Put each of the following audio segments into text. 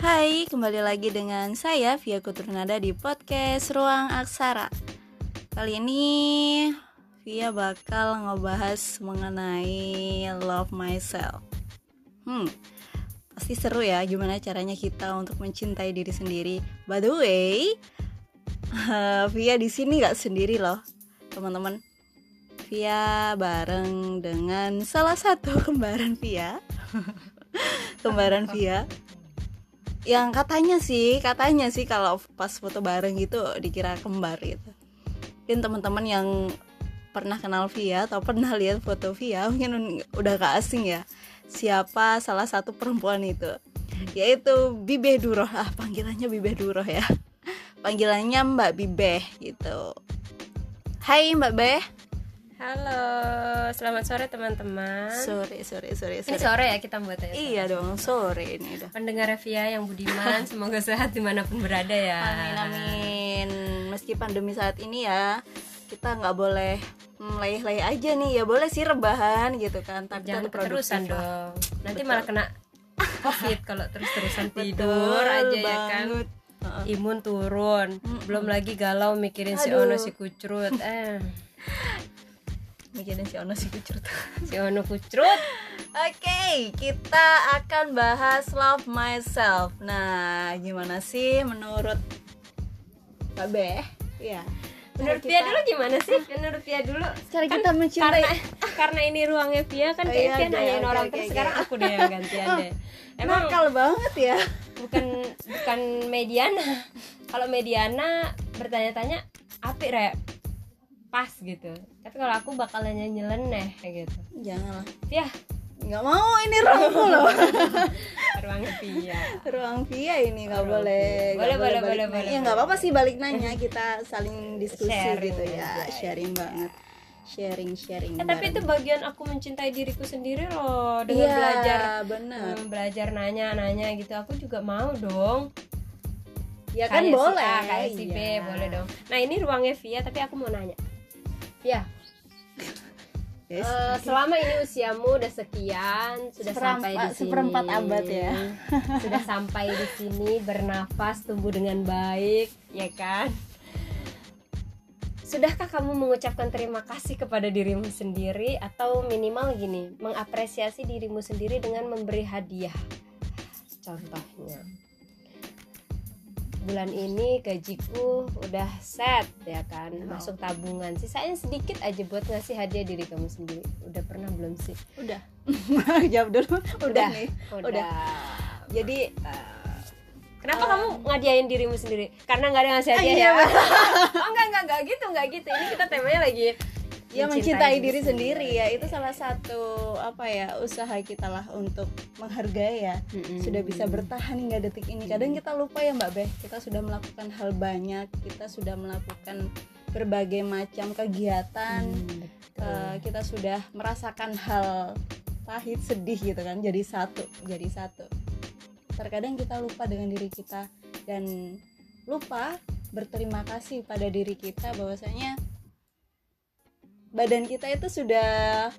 Hai, kembali lagi dengan saya Via Kuturnada di podcast Ruang Aksara. Kali ini Via bakal ngebahas mengenai love myself. Hmm, pasti seru ya gimana caranya kita untuk mencintai diri sendiri. By the way, Via di sini nggak sendiri loh, teman-teman. Via bareng dengan salah satu kembaran Via. kembaran Via yang katanya sih katanya sih kalau pas foto bareng gitu dikira kembar gitu. Mungkin teman-teman yang pernah kenal Via atau pernah lihat foto Via mungkin udah gak asing ya siapa salah satu perempuan itu? Yaitu Bibe Duroh. Ah panggilannya Bibe Duroh ya. Panggilannya Mbak Bibe gitu. Hai Mbak Beh Halo, selamat sore teman-teman. Sore, sore, sore, Ini sore. sore ya kita buat ya. Iya dong, sore ini udah. Pendengar Via yang budiman, semoga sehat di mana pun berada ya. Amin amin. Meski pandemi saat ini ya, kita nggak boleh meleleh aja nih. Ya boleh sih rebahan gitu kan, tapi Jangan lah. dong. Nanti Betul. malah kena COVID kalau terus-terusan Betul tidur aja ya kan. banget. Imun turun, belum lagi galau mikirin si Aduh. Ono si kucrut. Eh, Mikirin si Ono si kucur tuh. si Ono kucrut. Oke, kita akan bahas love myself. Nah, gimana sih menurut Mbak Beh? Iya. Menurut kita- dulu gimana sih? Menurut Via dulu. Cara Kan kita mencintai karena karena ini ruangnya Via kan Oh, iya, nanyain orang oke, terus oke. sekarang aku deh yang gantian deh. Emang nakal banget ya. bukan bukan Mediana. Kalau Mediana bertanya-tanya apik rek pas gitu. Tapi kalau aku bakalan nyeleneh kayak gitu. Janganlah. Via, Nggak mau ini ruangku loh. ruangnya Via. ruang via ini nggak Ruang boleh. Boleh, boleh, boleh, nanya. boleh, ya nggak boleh. apa-apa sih balik nanya kita saling diskusi Sharing gitu ya aja, sharing banget sharing sharing Eh, tapi itu bagian aku mencintai diriku sendiri loh dengan iya, belajar benar hmm, belajar nanya-nanya gitu. Aku juga mau dong. ya kan Kayak si boleh A, kayak si B, iya. boleh dong. Nah, ini ruangnya Via tapi aku mau nanya. Via, Yes. Eh, selama ini usiamu udah sekian, sudah Seperempat- sampai di sini. seperempat abad ya. sudah sampai di sini bernafas, tumbuh dengan baik, ya kan? Sudahkah kamu mengucapkan terima kasih kepada dirimu sendiri atau minimal gini, mengapresiasi dirimu sendiri dengan memberi hadiah? Contohnya, bulan ini gajiku udah set ya kan, masuk tabungan. Sisanya sedikit aja buat ngasih hadiah diri kamu sendiri. Udah pernah belum sih? udah jawab dulu udah, nih Udah. jadi Kenapa kamu ngadiain dirimu sendiri? Karena nggak ada yang ngasih hadiah iya, ya? oh enggak enggak enggak gitu enggak gitu. Ini kita temanya lagi ya mencintai diri sendiri. ya. Itu salah satu apa ya usaha kita lah untuk menghargai ya. Mm-mm. sudah bisa bertahan hingga detik ini. Kadang kita lupa ya mbak Beh. Kita sudah melakukan hal banyak kita sudah melakukan berbagai macam kegiatan. Hmm, betul. Eh, kita sudah merasakan hal pahit sedih gitu kan. Jadi satu jadi satu. Terkadang kita lupa dengan diri kita dan lupa berterima kasih pada diri kita bahwasanya badan kita itu sudah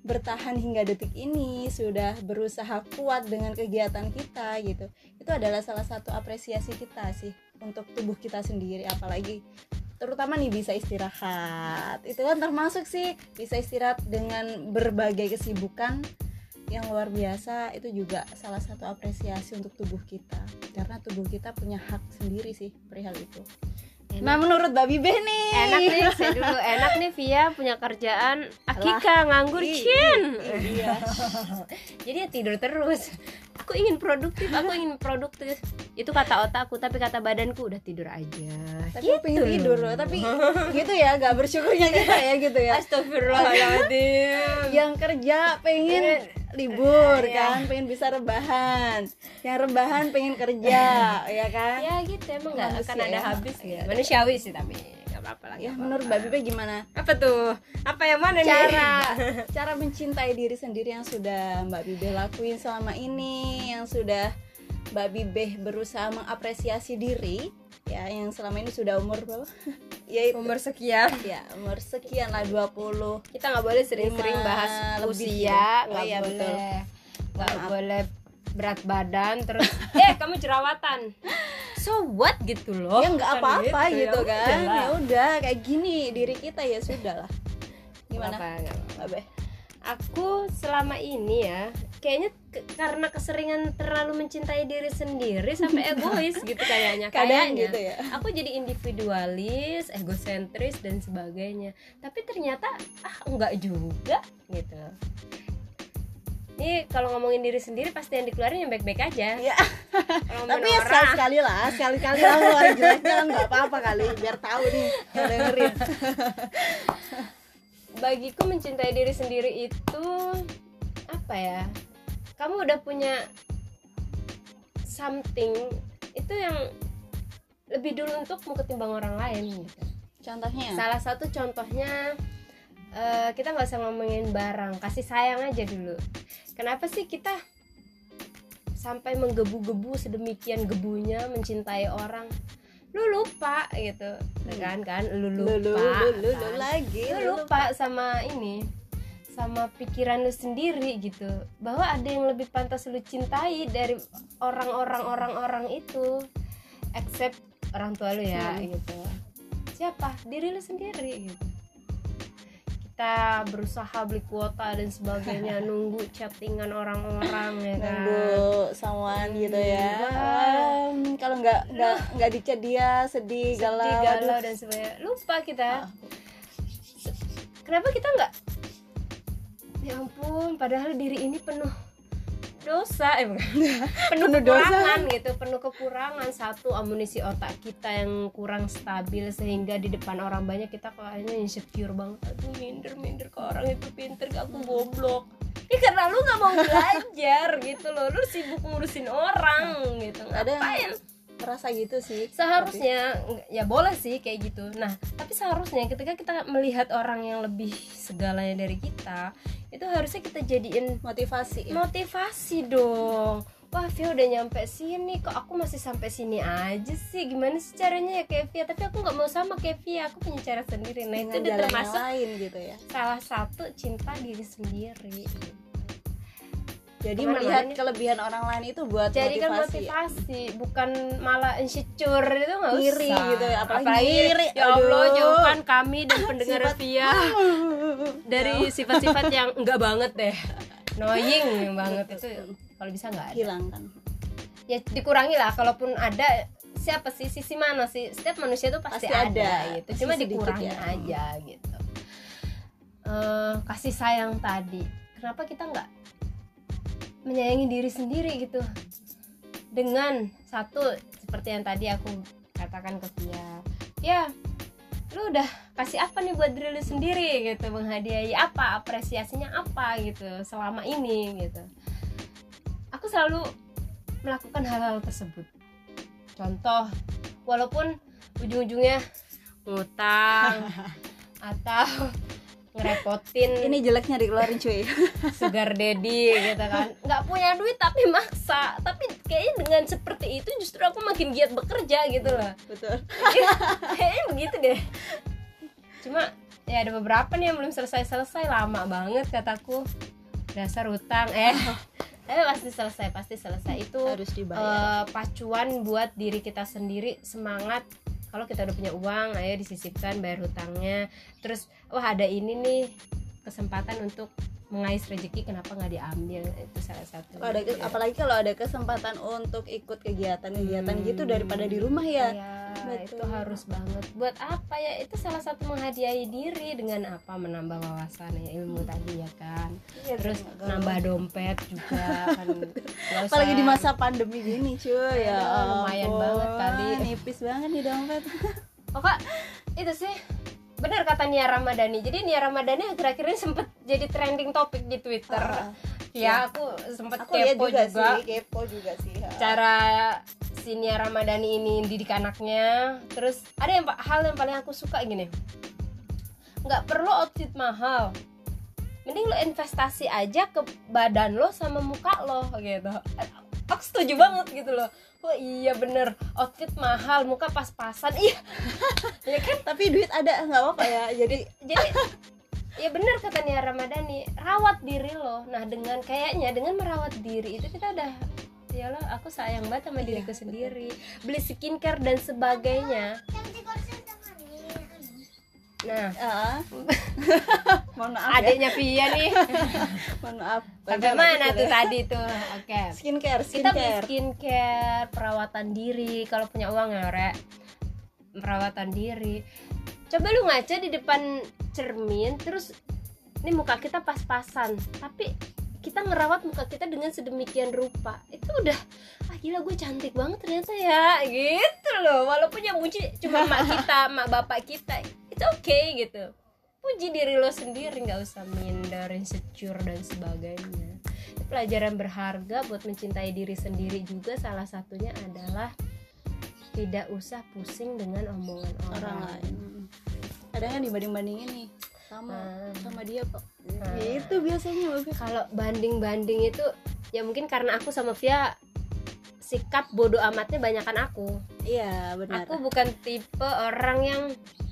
bertahan hingga detik ini sudah berusaha kuat dengan kegiatan kita gitu. Itu adalah salah satu apresiasi kita sih untuk tubuh kita sendiri apalagi terutama nih bisa istirahat. Itu kan termasuk sih bisa istirahat dengan berbagai kesibukan yang luar biasa itu juga salah satu apresiasi untuk tubuh kita. Karena tubuh kita punya hak sendiri sih perihal itu nah menurut Babi Beh nih. Enak nih saya dulu enak nih Via punya kerjaan akika nganggur Ih, cin. iya. Jadi ya tidur terus. Aku ingin produktif aku ingin produktif. Itu kata otakku tapi kata badanku udah tidur aja. Tapi pengen tidur loh tapi gitu ya gak bersyukurnya kita ya gitu ya. Astagfirullahaladzim. Yang kerja pengen libur Iya. kan? Pengen bisa rebahan. Yang rebahan pengen kerja ya kan? Ya gitu. Emang nggak akan ada habis ya manusiawi sih tapi nggak apa-apa lah ya nggak menurut apa-apa. Mbak Bibe gimana? Apa tuh? Apa yang mana nih? Cara cara mencintai diri sendiri yang sudah Mbak Bibe lakuin selama ini yang sudah Mbak Bibe berusaha mengapresiasi diri ya yang selama ini sudah umur berapa? Ya umur sekian. Ya umur sekian lah 20 kita nggak boleh sering-sering bahas lebih usia ya. nggak Oh iya, boleh. nggak boleh berat badan terus eh kamu jerawatan. So what? Gitu loh. Ya nggak Kan apa-apa gitu, ya kan. udahlah. ya udah kayak gini diri kita ya sudah lah. Gimana? apa, apa. Aku selama ini ya kayaknya ke- karena keseringan terlalu mencintai diri sendiri sampai egois gitu kayaknya kadang kayaknya. gitu ya. Aku jadi individualis egosentris dan sebagainya. Tapi ternyata ah enggak juga gitu. Ini kalau ngomongin diri sendiri pasti yang dikeluarin yang baik-baik aja. Kalau tapi ya sekali sekali lah sekali kali lah ngeluarin jeleknya nggak apa-apa kali biar tahu nih dengerin. Bagiku mencintai diri sendiri itu apa ya kamu udah punya something itu yang lebih dulu untukmu ketimbang orang lain gitu. Contohnya? Salah satu contohnya eh, kita nggak usah ngomongin barang kasih sayang aja dulu. Kenapa sih kita sampai menggebu-gebu sedemikian gebunya mencintai orang? Lu lupa gitu. Kan kan? Lu lu lupa lu lu lu, lu kan? lagi lu lupa. sama ini sama pikiran lu sendiri gitu. Bahwa ada yang lebih pantas lu cintai dari orang-orang orang-orang itu. Except orang tua lu ya Hmm. gitu. Siapa? Diri lu sendiri gitu. Kita berusaha beli kuota dan sebagainya nunggu chattingan orang-orang ya kan? Nunggu someone gitu ya. Hmm. Em, kalau nggak nggak nggak dicat dia sedih, sedih galau, galau dan sebagainya. Lupa kita. Ah. kenapa kita nggak ya padahal diri ini penuh dosa eh bukan. penuh Penuh dosa. kekurangan gitu penuh kekurangan. Satu amunisi otak kita yang kurang stabil sehingga di depan orang banyak kita kayaknya insecure banget. Aduh minder minder ke orang itu pinter gak? Aku goblok. Ya karena lu nggak mau belajar gitu loh. Lu sibuk ngurusin orang gitu. Ada merasa gitu sih. Seharusnya ya boleh sih kayak gitu. Nah tapi seharusnya ketika kita melihat orang yang lebih segalanya dari kita itu harusnya kita jadiin Tapi motivasi ya. motivasi dong. Wah Via udah nyampe sini kok aku masih sampai sini aja sih? Gimana sih caranya ya kayak Via tapi aku nggak mau sama kayak Via aku punya cara sendiri. Nah dengan itu udah termasuk lain gitu ya. salah satu cinta diri sendiri jadi Ke mana-mana melihat kelebihan orang lain itu buat jadi kan motivasi, motivasi bukan malah insecure itu nggak usah. Iri gitu ya, apalagi iri, ya Allah jauhkan kami dan pendengar Via dari sifat-sifat yang enggak banget deh. Annoying banget itu kalau bisa nggak hilangkan. Ya dikurangi lah kalaupun ada siapa sih sisi mana sih? Setiap manusia itu pasti, Pasti ada, ada. gitu. Cuma dikurangi ya. aja gitu. Eh, kasih sayang tadi. Kenapa kita nggak menyayangi diri sendiri gitu. Dengan satu seperti yang tadi aku katakan ke Via ya lu udah kasih apa nih buat diri lu sendiri? gitu menghadiahi apa apresiasinya apa gitu selama ini gitu. Aku selalu melakukan hal-hal tersebut. Contoh walaupun ujung-ujungnya ngutang atau ngerepotin. Ini jeleknya dikeluarin cuy. Sugar daddy gitu kan. Nggak punya duit tapi maksa. Tapi kayaknya dengan seperti itu justru aku makin giat bekerja gitu loh. Betul. Kayaknya begitu deh. Cuma ya ada beberapa nih yang belum selesai selesai lama banget kataku. Dasar utang. Eh tapi pasti selesai pasti selesai. Itu harus dibayar. eh, pacuan buat diri kita sendiri. Semangat kalau kita udah punya uang ayo disisipkan bayar hutangnya. Terus wah ada ini nih kesempatan untuk mengais rezeki kenapa nggak diambil itu salah satu Kalau ada ke- apalagi kalau ada kesempatan untuk ikut kegiatan-kegiatan Hmm. gitu daripada di rumah ya Betul. itu harus banget. Buat apa ya? Itu salah satu menghadiahi diri dengan apa? Menambah wawasan ya ilmu tadi ya kan. Terus nambah dompet juga kan. Usah- apalagi di masa pandemi gini cuy ya Aduh, lumayan ampun. banget kali. nipis banget nih dompet Oh, Kak, itu sih benar kata Nia Ramadhani. Jadi Nia Ramadhani akhir-akhir ini sempet jadi trending topik di Twitter. Ah, ya, aku sempet aku kepo juga, juga, sih kepo juga sih ya. cara si Nia Ramadhani ini didik anaknya terus ada yang hal yang paling aku suka gini nggak perlu outfit mahal mending lo investasi aja ke badan lo sama muka lo gitu aku setuju banget gitu loh. Oh iya bener. Outfit mahal muka pas-pasan. Iya. Ya kan? Tapi duit ada nggak apa-apa ya. Jadi jadi ya benar kata Nia Ramadhani rawat diri lo. Nah dengan kayaknya dengan merawat diri itu kita udah ya lo aku sayang banget sama Iya, diriku betul. sendiri. Beli skincare dan sebagainya nah Ah. mohon maaf ya. Adiknya Via nih. Mohon maaf. Sampai Lanjut, mana lanjut tuh ya. tadi tuh? Oke. Skincare kita beli skincare. skincare perawatan diri. Kalau punya uang ya rek. Perawatan diri. Coba lu ngaca di depan cermin terus ini muka kita pas-pasan. Tapi kita ngerawat muka kita dengan sedemikian rupa. Itu udah ah gila gue cantik banget ternyata ya. Gitu loh. Walaupun yang muji cuma mak kita mak bapak kita itu oke gitu. Puji diri lo sendiri nggak usah minder insecure dan sebagainya. Itu pelajaran berharga buat mencintai diri sendiri juga salah satunya adalah tidak usah pusing dengan omongan orang, orang. lain. Kadang kan dibanding bandingin nih sama Hmm. sama dia kok. Hmm. gitu biasanya Mbak Fia. kalau banding-banding itu ya mungkin karena aku sama Via sikap bodoh amatnya banyakan aku. Iya benar. Aku bukan tipe orang yang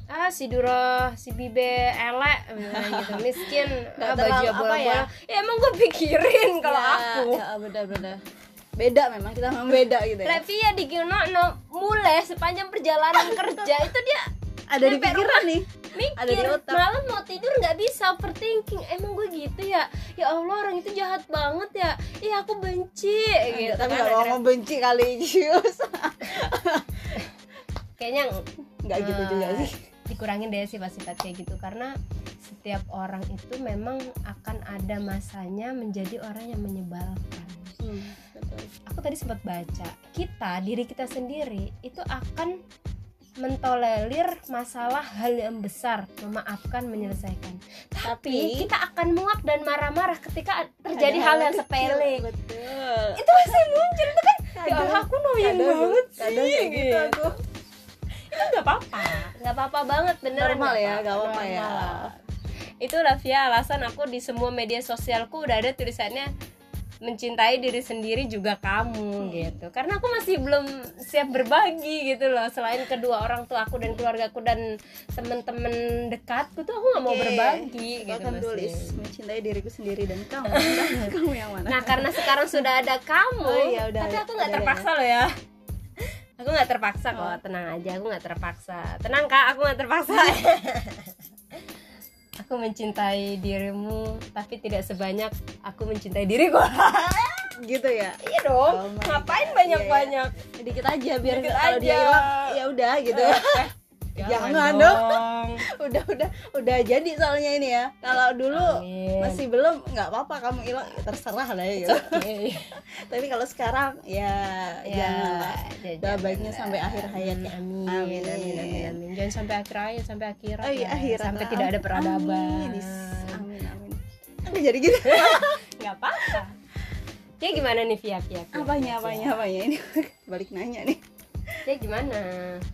ah si Duro si Bibe elek gitu. Miskin ah, baju terlalu apa bola ya? ya emang gue pikirin kalau Ya, aku. ya benar benar. Beda memang kita memang beda gitu ya. Levia di no mulai sepanjang perjalanan kerja. Itu dia ada di pikiran nih. Ada di mikir otak. malam mau tidur nggak bisa overthinking. Emang gue gitu ya? Ya Allah orang itu jahat banget ya. Iya aku benci gitu tapi kan. nggak mau benci kali kayaknya nggak gitu eh, juga sih dikurangin deh sifat-sifat kayak gitu. Karena setiap orang itu memang akan ada masanya menjadi orang yang menyebalkan. Hmm, betul. aku tadi sempat baca kita diri kita sendiri itu akan mentolerir masalah hal yang besar memaafkan menyelesaikan. Tapi Tapi- kita akan muak dan marah-marah ketika terjadi hal yang sepele. betul. Itu masih muncul itu kan? Ya Kadang- Allah aku kadang- banget sih kadang kayak gitu. aku nggak apa-apa. Nggak apa-apa banget beneran normal ya nggak apa-apa ya. Itulah via alasan aku di semua media sosialku udah ada tulisannya mencintai diri sendiri juga kamu gitu. Karena aku masih belum siap berbagi gitu loh selain kedua orang tua aku dan keluargaku dan temen-temen dekatku tuh aku nggak mau berbagi Aku gitu akan masih. tulis mencintai diriku sendiri dan kamu. Nah, kamu yang mana nah karena sekarang sudah ada kamu Oh, iya, udah tapi aku nggak ada terpaksa loh ya aku nggak terpaksa kok Oh. tenang aja aku nggak terpaksa. Tenang kak aku nggak terpaksa. Aku mencintai dirimu tapi tidak sebanyak aku mencintai diriku. Gitu ya? Iya dong Oh ngapain banyak banyak dikit aja biar Dikit kalau dia hilang ya udah gitu Jangan Jangan dong. udah udah udah jadi soalnya ini ya kalau dulu Amin. masih belum nggak apa-apa kamu hilang ya terserah lah ya gitu. Tapi kalau sekarang ya, ya, jangan lah ya, jangan baiknya lah. sampai akhir hayatnya amin Amin. amin amin amin, amin. jangan sampai akhir hayat sampai akhirat oh iya lah. akhirat sampai lah. tidak ada peradaban amin amin amin jadi gitu nggak apa-apa dia gimana nih Via Via, apanya apanya apanya ini balik nanya nih dia gimana?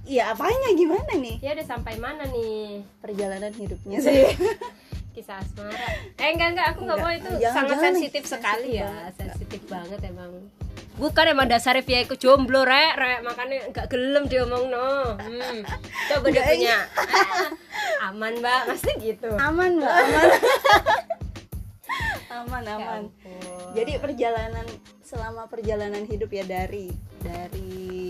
Iya apanya gimana nih? Dia udah sampai mana nih? Perjalanan hidupnya sih. Kisah asmara. Eh enggak enggak. Aku nggak Enggak. mau itu Jangan, sangat jangan nih. sensitif sekali Sensitif ya. banget. sensitif banget emang. Bukan emang dasarnya Via ikut jomblo rek. Rek makanya nggak gelem diomong no hmm. coba dia Enggak, punya. Ah, aman mbak. Pasti gitu. Aman mbak. Aman. Aman Ya aman. ampun. jadi perjalanan selama perjalanan hidup ya dari dari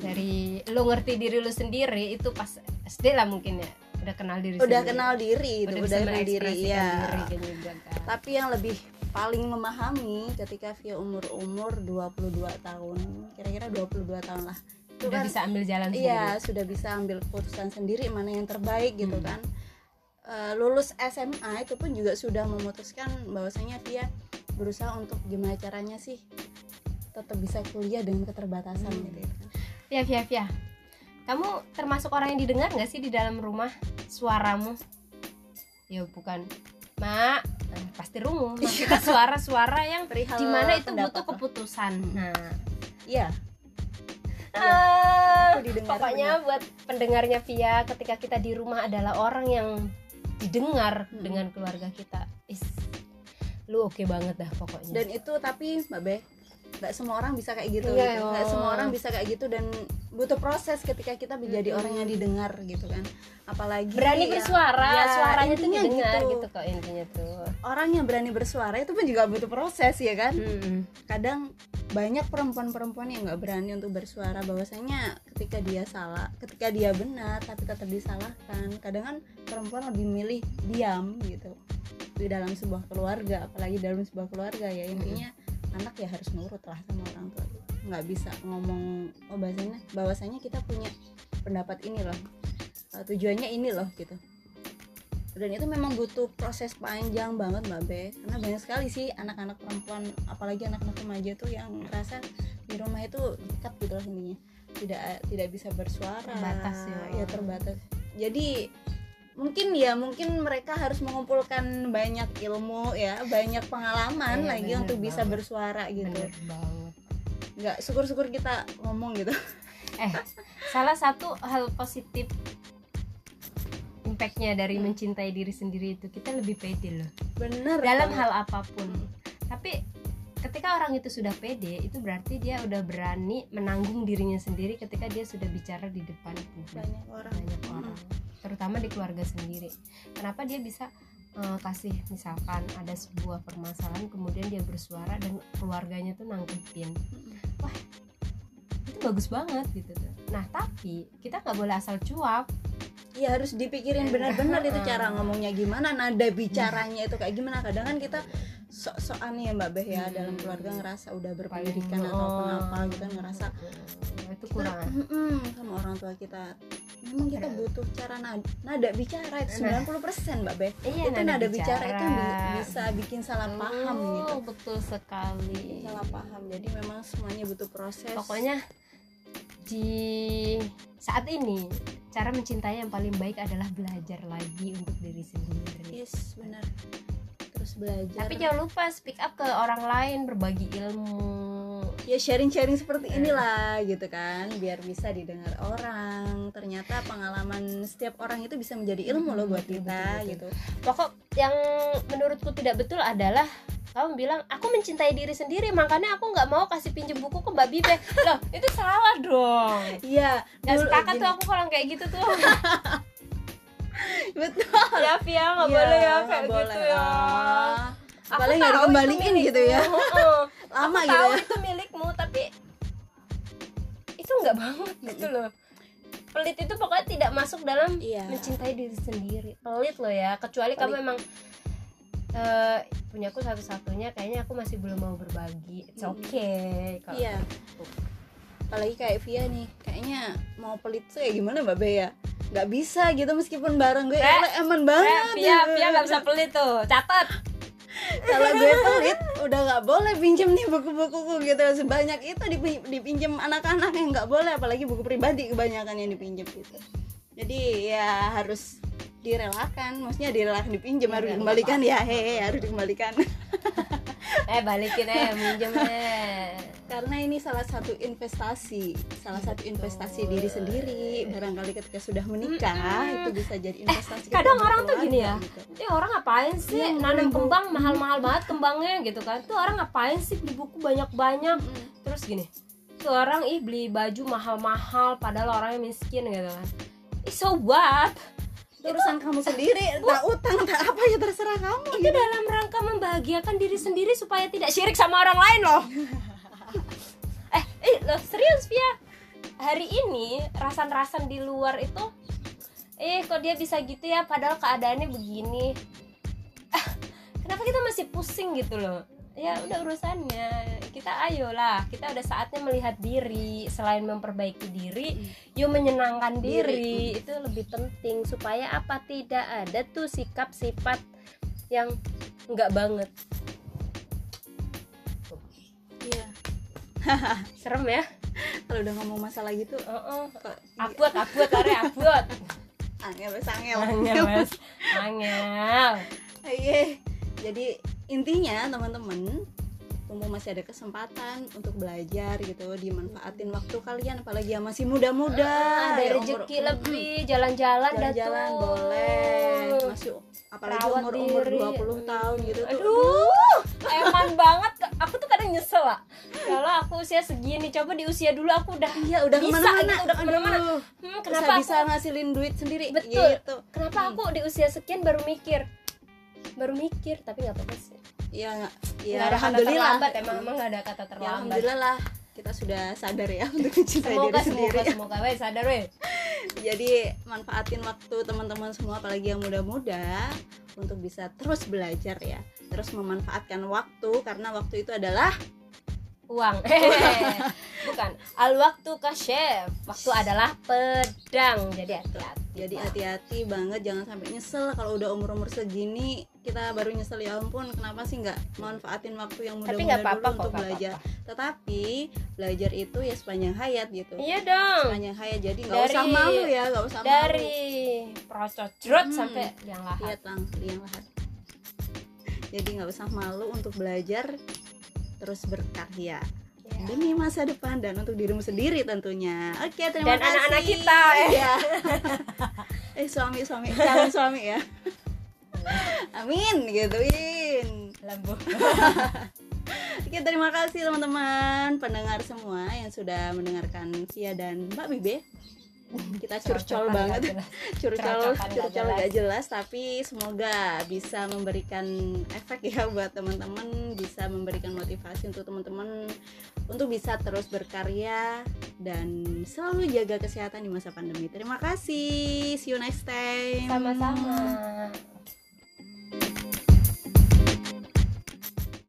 dari lu ngerti diri lu sendiri itu pas SD lah mungkin ya udah kenal diri udah sendiri. kenal diri itu udah, udah, kenal diri ya diri juga kan. tapi yang lebih paling memahami ketika via umur umur 22 tahun kira-kira 22 tahun lah itu udah kan bisa ambil jalan iya sendiri sudah bisa ambil keputusan sendiri mana yang terbaik gitu Hmm. kan Eh, lulus SMA itu pun juga sudah memutuskan bahwasanya dia berusaha untuk gimana caranya sih tetap bisa kuliah dengan keterbatasan Hmm. gitu kan. Via Via Via kamu termasuk orang yang didengar nggak sih di dalam rumah suaramu? Ya bukan. Mak Nah, pasti rungu maksudnya suara-suara yang Perihal di mana itu butuh keputusan. Nah iya. Ah, Aku didengar pokoknya buat pendengarnya Via ketika kita di rumah adalah orang yang didengar Hmm. dengan keluarga kita. Is lu oke banget dah pokoknya. Dan itu tapi mbak Be nggak semua orang bisa kayak gitu Iya, gitu. nggak oh. semua orang bisa kayak gitu dan butuh proses ketika kita menjadi Mm-mm. orang yang didengar gitu kan apalagi berani ya- bersuara ya, suaranya intinya didengar gitu. gitu. kok intinya tuh orang yang berani bersuara itu pun juga butuh proses ya kan Mm-mm. kadang banyak perempuan-perempuan yang nggak berani untuk bersuara bahwasanya ketika dia salah ketika dia benar tapi tetap disalahkan kadang kan perempuan lebih milih diam gitu di dalam sebuah keluarga apalagi dalam sebuah keluarga ya intinya anak ya harus nurut lah sama orang tua. Nggak bisa ngomong oh bahasanya bahwasanya kita punya pendapat ini loh. Uh, tujuannya ini loh gitu. Dan itu memang butuh proses panjang banget mbak Be. Karena banyak sekali sih anak-anak perempuan apalagi anak-anak remaja tuh yang ngerasa di rumah itu dekat gitu loh intinya. Tidak tidak bisa bersuara. Terbatas ya. ya terbatas. Jadi mungkin ya mungkin mereka harus mengumpulkan banyak ilmu ya banyak pengalaman Iya, lagi untuk bisa banget. bersuara gitu bener banget nggak syukur-syukur kita ngomong gitu eh salah satu hal positif impactnya dari Hmm. mencintai diri sendiri itu kita lebih pede loh bener dalam banget. hal apa pun tapi ketika orang itu sudah pede itu berarti dia udah berani menanggung dirinya sendiri ketika dia sudah bicara di depan publik. Banyak orang. banyak orang terutama di keluarga sendiri. Kenapa dia bisa eh, kasih misalkan ada sebuah permasalahan kemudian dia bersuara dan keluarganya tuh nangkepin? Itu bagus banget gitu tuh. Nah tapi kita nggak boleh asal cuap. Iya harus dipikirin benar-benar itu cara ngomongnya gimana, nada bicaranya itu kayak gimana. Kadang kan kita sok-sokan ya Mbak Beh ya Hmm. dalam keluarga ngerasa udah Paling- berpendidikan atau oh. apa gitu kan ngerasa Nah, itu kita, kurang mm-mm, sama orang tua kita. Memang kita Keren. butuh cara nada, nada bicara itu 90% Mbak Beh. iya itu nada bicara, itu yang bi- bisa bikin salah paham Oh, gitu. betul sekali Salah paham. Jadi memang semuanya butuh proses. pokoknya di saat ini cara mencintai yang paling baik adalah belajar lagi untuk diri sendiri yes, benar. Terus belajar. tapi jangan lupa speak up ke orang lain berbagi ilmu. Ya sharing-sharing seperti inilah gitu kan biar bisa didengar orang. Ternyata pengalaman setiap orang itu bisa menjadi ilmu loh buat Betul, kita betul, betul. gitu. Pokok yang menurutku tidak betul adalah kamu bilang aku mencintai diri sendiri makanya aku nggak mau kasih pinjem buku ke mbak Bibe. Loh itu salah dong. Iya Gak dulu sepakat gini, tuh aku kalau kayak gitu tuh. Betul. Ya Via nggak Iya, boleh ya kayak nggak gitu boleh. ya Aku apalagi nggak dikembaliin gitu ya? lama aku gitu tahu ya? itu milikmu tapi itu nggak banget gitu loh. Pelit itu pokoknya tidak masuk dalam Iya. mencintai diri sendiri. Pelit loh ya kecuali kamu emang eh punya aku satu-satunya kayaknya aku masih belum mau berbagi. It's Mm. okay kalau Iya. apalagi kayak Via nih kayaknya mau pelit tuh ya gimana mbak Be ya? Nggak bisa gitu meskipun bareng gue Re, "Ele, eman banget Pia, gitu. Pia nggak bisa pelit tuh, catat. Kalau gue pelit udah nggak boleh pinjem nih buku-bukuku gitu. Sebanyak itu dipi- dipinjem anak-anak yang nggak boleh apalagi buku pribadi kebanyakan yang dipinjem gitu. Jadi ya harus direlakan maksudnya direlakan dipinjem Iya, harus nggak dikembalikan. ya hehe harus dikembalikan. Eh balikin aja minjem eh. Karena ini salah satu investasi salah satu Betul. investasi diri sendiri barangkali ketika sudah menikah Mm-mm. itu bisa jadi investasi Eh, kadang orang tuh gini ya. gitu. Ya orang ngapain sih Iya, nanam kembang mahal-mahal banget kembangnya gitu kan. Tuh orang ngapain sih beli buku banyak-banyak. Mm-mm. Terus gini. Tuh orang ih beli baju mahal-mahal padahal orangnya miskin gitu kan. Ih so what? itu urusan kamu sendiri tak utang tak apa ya terserah kamu Itu dalam rangka membahagiakan diri sendiri supaya tidak syirik sama orang lain loh. eh, eh loh, serius Pia. Hari ini rasan-rasan di luar itu eh kok dia bisa gitu ya padahal keadaannya begini. Ah, kenapa kita masih pusing gitu loh? Ya udah urusannya. Kita ayolah, kita udah saatnya melihat diri selain memperbaiki diri, yuk menyenangkan diri. Itu lebih penting supaya apa tidak ada tuh sikap sifat yang enggak banget. Serem ya? kalau udah ngomong masalah gitu Heeh. kok Abot, abot, are abot. angel wes angel Angel, Mas. Angel. Iya. jadi intinya teman-teman mumpung masih ada kesempatan untuk belajar gitu dimanfaatin waktu kalian apalagi yang masih muda-muda Ah, ada ya, rezeki umur- lebih, jalan-jalan jalan-jalan boleh masih apalagi Rawat umur-umur diri. 20 tahun gitu tuh Aduh. Eman banget. Aku tuh kadang nyesel lah kalau aku usia segini coba di usia dulu aku udah iya udah bisa ke mana-mana. gitu udah ke mana-mana. Aduh, hmm, kenapa bisa aku, ngasilin duit sendiri. Betul. gitu. Kenapa aku di usia sekian baru mikir? Baru mikir tapi nggak apa-apa sih. Ya ya ada kata alhamdulillah. terlambat emang emang nggak ada kata ya, terlambat alhamdulillah lah kita sudah sadar ya untuk mencintai semoga diri sendiri. semoga. Semoga weh sadar weh. Jadi manfaatin waktu teman-teman semua apalagi yang muda-muda untuk bisa terus belajar ya. Terus memanfaatkan waktu karena waktu itu adalah uang. Bukan. Al waktu chef. Waktu adalah pedang. Jadi hati-hati. Jadi hati-hati banget jangan sampai nyesel kalau udah umur-umur segini kita baru nyesel ya ampun kenapa sih nggak manfaatin waktu yang muda-muda dulu apa-apa kok, untuk nggak belajar? Tetapi belajar itu ya sepanjang hayat gitu. Iya dong. Sepanjang hayat jadi nggak Dari- usah malu ya nggak usah malu. dari prococrot Hmm. sampai yang lahat. Lihat lang liang lahat. Jadi nggak usah malu untuk belajar terus berkarya Ya. demi masa depan dan untuk dirimu sendiri tentunya. Oke terima Dan kasih. anak-anak kita, eh. ya eh suami suami. Calon suami ya amin gituin lembu oke terima kasih teman-teman pendengar semua yang sudah mendengarkan Sia dan Mbak Bibe kita curcol banget. curcol curcol gak jelas tapi semoga bisa memberikan efek ya buat teman-teman bisa memberikan motivasi untuk teman-teman untuk bisa terus berkarya dan selalu jaga kesehatan di masa pandemi. Terima kasih. See you next time. Sama-sama